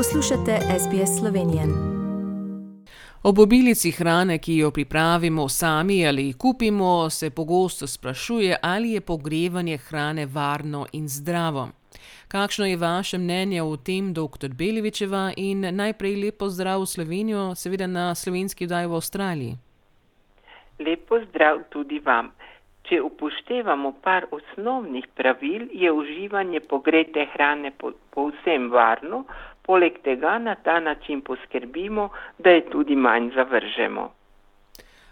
Poslušate SBS Slovenije. Ob obilici hrane, ki jo pripravimo sami ali kupimo, se pogosto sprašuje, ali je pogrevanje hrane varno in zdravo. Kakšno je vaše mnenje o tem, dr. Belevičeva, in najprej lepo zdrav v Slovenijo, seveda na slovenski vdaj v Avstraliji? Lepo zdrav tudi vam. Če upoštevamo par osnovnih pravil, je uživanje pogrete hrane povsem varno, poleg tega na ta način poskrbimo, da je tudi manj zavržemo.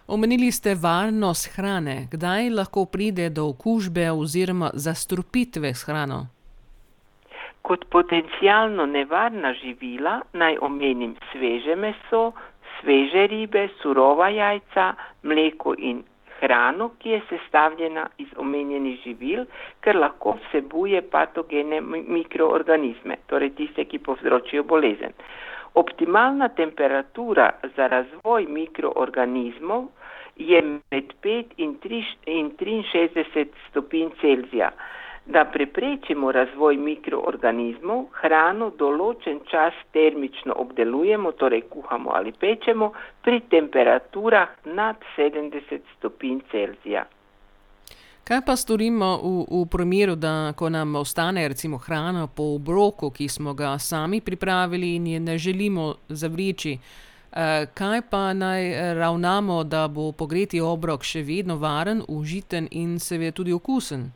Omenili ste varnost hrane. Kdaj lahko pride do okužbe oziroma zastrupitve s hrano? Kot potencialno nevarna živila naj omenim sveže meso, sveže ribe, surova jajca, mleko in hrano, ki je sestavljena iz omenjenih živil, ker lahko vsebuje patogene mikroorganizme, torej tiste, ki povzročijo bolezen. Optimalna temperatura za razvoj mikroorganizmov je med 5 in 63 stopinj Celzija. Da preprečimo razvoj mikroorganizmov, hrano določen čas termično obdelujemo, torej kuhamo ali pečemo pri temperaturah nad 70 stopinj Celzija. Kaj pa storimo v, v primeru, da ko nam ostane recimo hrana po obroku, ki smo ga sami pripravili in je ne želimo zavreči? Kaj pa naj ravnamo, da bo pogreti obrok še vedno varen, užiten in seveda tudi okusen?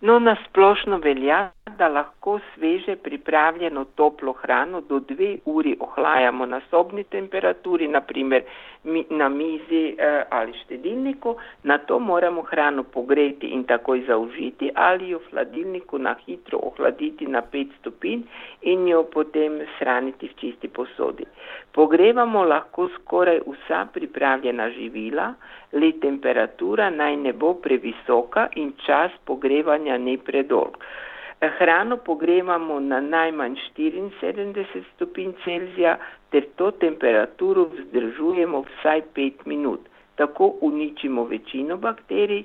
No, nasplošno velja, da lahko sveže pripravljeno toplo hrano do dve uri ohlajamo na sobni temperaturi, naprimer na mizi eh, ali štedilniku, na to moramo hrano pogreti in takoj zaužiti ali jo v hladilniku na hitro ohladiti na 5 stopinj in jo potem shraniti v čisti posodi. Pogrevamo lahko skoraj vsa pripravljena živila, le temperatura naj ne bo previsoka in čas pogrevanja ne predolg. Hrano pogrevamo na najmanj 74 stopinj Celzija ter to temperaturo vzdržujemo vsaj 5 minut. Tako uničimo večino bakterij,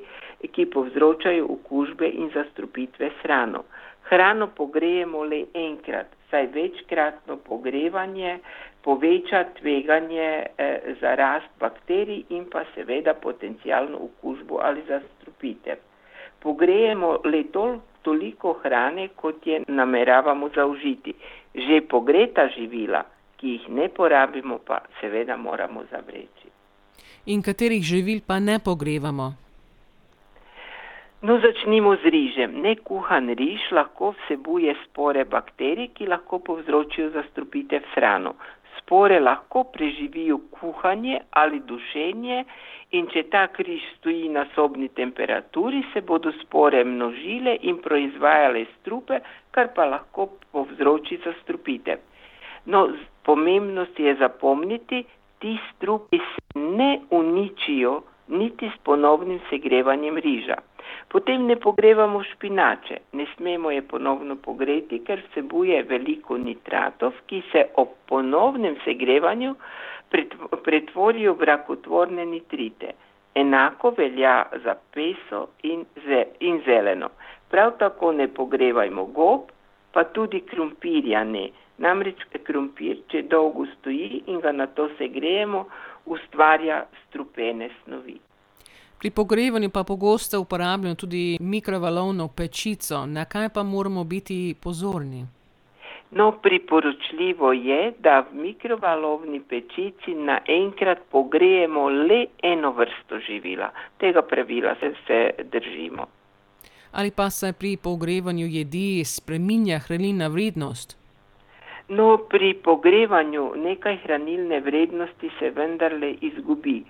ki povzročajo okužbe in zastrupitve s hrano. Hrano pogrejemo le enkrat, saj večkratno pogrevanje poveča tveganje eh, za rast bakterij in pa seveda potencijalno okužbo ali zastrupitev. Pogrejemo le toliko toliko hrane, kot je nameravamo zaužiti. Že pogreta živila, ki jih ne porabimo, pa seveda moramo zavreči. In katerih živil pa ne pogrevamo? No, začnimo z rižem. Nekuhan riž lahko vsebuje spore bakterij, ki lahko povzročijo zastrupitev s hrano. Spore lahko preživijo kuhanje ali dušenje in če ta križ stoji na sobni temperaturi, se bodo spore množile in proizvajale strupe, kar pa lahko povzroči zastrupitev. No, pomembnost je zapomniti, ti strupi se ne uničijo niti s ponovnim segrevanjem riža. Potem ne pogrevamo špinače, ne smemo je ponovno pogreti, ker vsebuje veliko nitratov, ki se ob ponovnem segrevanju pretvorijo v rakotvorne nitrite. Enako velja za peso in, ze, in zeleno. Prav tako ne pogrevajmo gob, pa tudi krompirja ne. Namreč krompir, če dolgo stoji in ga na to segrejemo, ustvarja strupene snovi. Pri pogrevanju pa pogosto uporabljamo tudi mikrovalovno pečico. Na kaj pa moramo biti pozorni? No, priporočljivo je, da v mikrovalovni pečici naenkrat pogrejemo le eno vrsto živila. Tega pravila se, se držimo. Ali pa se pri pogrevanju jedi spreminja hranilna vrednost? No, pri pogrevanju nekaj hranilne vrednosti se vendarle izgubi.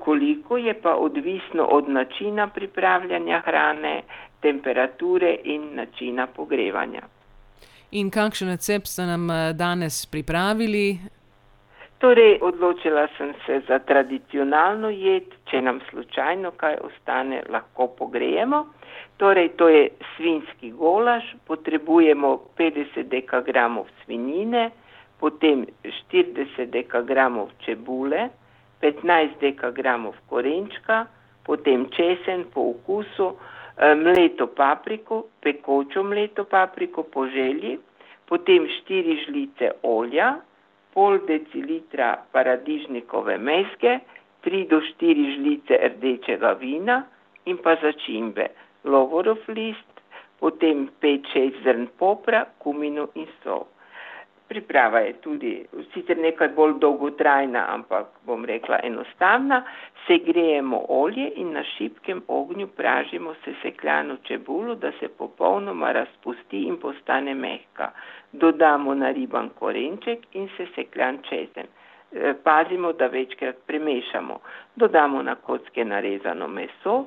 Koliko je pa odvisno od načina pripravljanja hrane, temperature in načina pogrevanja. In kakšen recept ste nam eh, danes pripravili? Torej, odločila sem se za tradicionalno jed, če nam slučajno kaj ostane, lahko pogrejemo. Torej, to je svinski golaž, potrebujemo 50 dekagramov svinjine, potem 40 dekagramov čebule, 15 dekagramov korenčka, potem česen po okusu, Eh, mleto papriko, pekočo mleto papriko po želji, potem 4 žlice olja, pol decilitra paradižnikove mezge, 3 do 4 žlice rdečega vina in pa začimbe, lovorov list, potem 5-6 zrn popra, kumino in sol. Priprava je tudi sicer nekaj bolj dolgotrajna, ampak bom rekla enostavna. Segrejemo olje in na šipkem ognju pražimo sesekljano čebulo, da se popolnoma razpusti in postane mehka. Dodamo nariban korenček in sesekljan česen. E, pazimo, da večkrat premešamo. Dodamo na kocke narezano meso,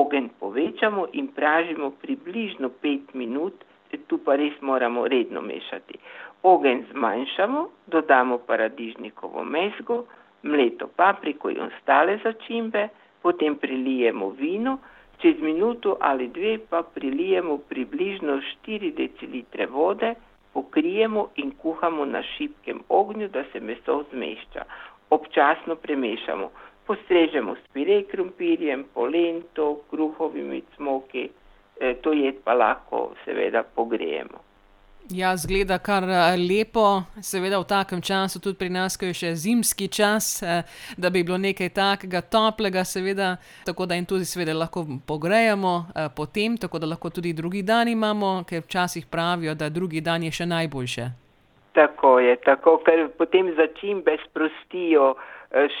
ogenj povečamo in pražimo približno 5 minut, tu pa res moramo redno mešati. Ogenj zmanjšamo, dodamo paradižnikovo mezgo, mleto papriko in ostale začimbe, potem prilijemo vino, čez minuto ali dve pa prilijemo približno 4 decilitre vode, pokrijemo in kuhamo na šipkem ognju, da se meso zmešča. Občasno premešamo, postrežemo s pirej krompirjem, polento, kruhovimi cmoki, e, to jed pa lahko seveda pogrejemo. Ja, zgleda kar eh, lepo, seveda v takem času, tudi pri nas, ko je še zimski čas, eh, da bi bilo nekaj takega toplega, seveda, tako da jim tudi seveda lahko pogrejamo eh, potem, tako da lahko tudi drugi dan imamo, ker včasih pravijo, da drugi dan je še najboljše. Tako je, tako, ker potem začimbe sprostijo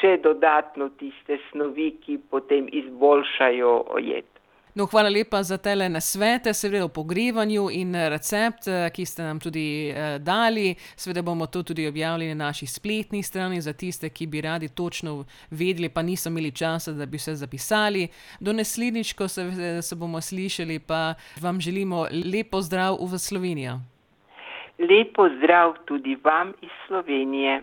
še dodatno tiste snovi, ki potem izboljšajo jed. No, hvala lepa za tele nasvete, seveda o pogrevanju in recept, eh, ki ste nam tudi eh, dali. Seveda bomo to tudi objavili na naši spletni strani za tiste, ki bi radi točno vedeli, pa niso imeli časa, da bi vse zapisali. Do naslednjič, ko se, se bomo slišali, pa vam želimo lepo zdrav v Slovenijo. Lepo zdrav tudi vam iz Slovenije.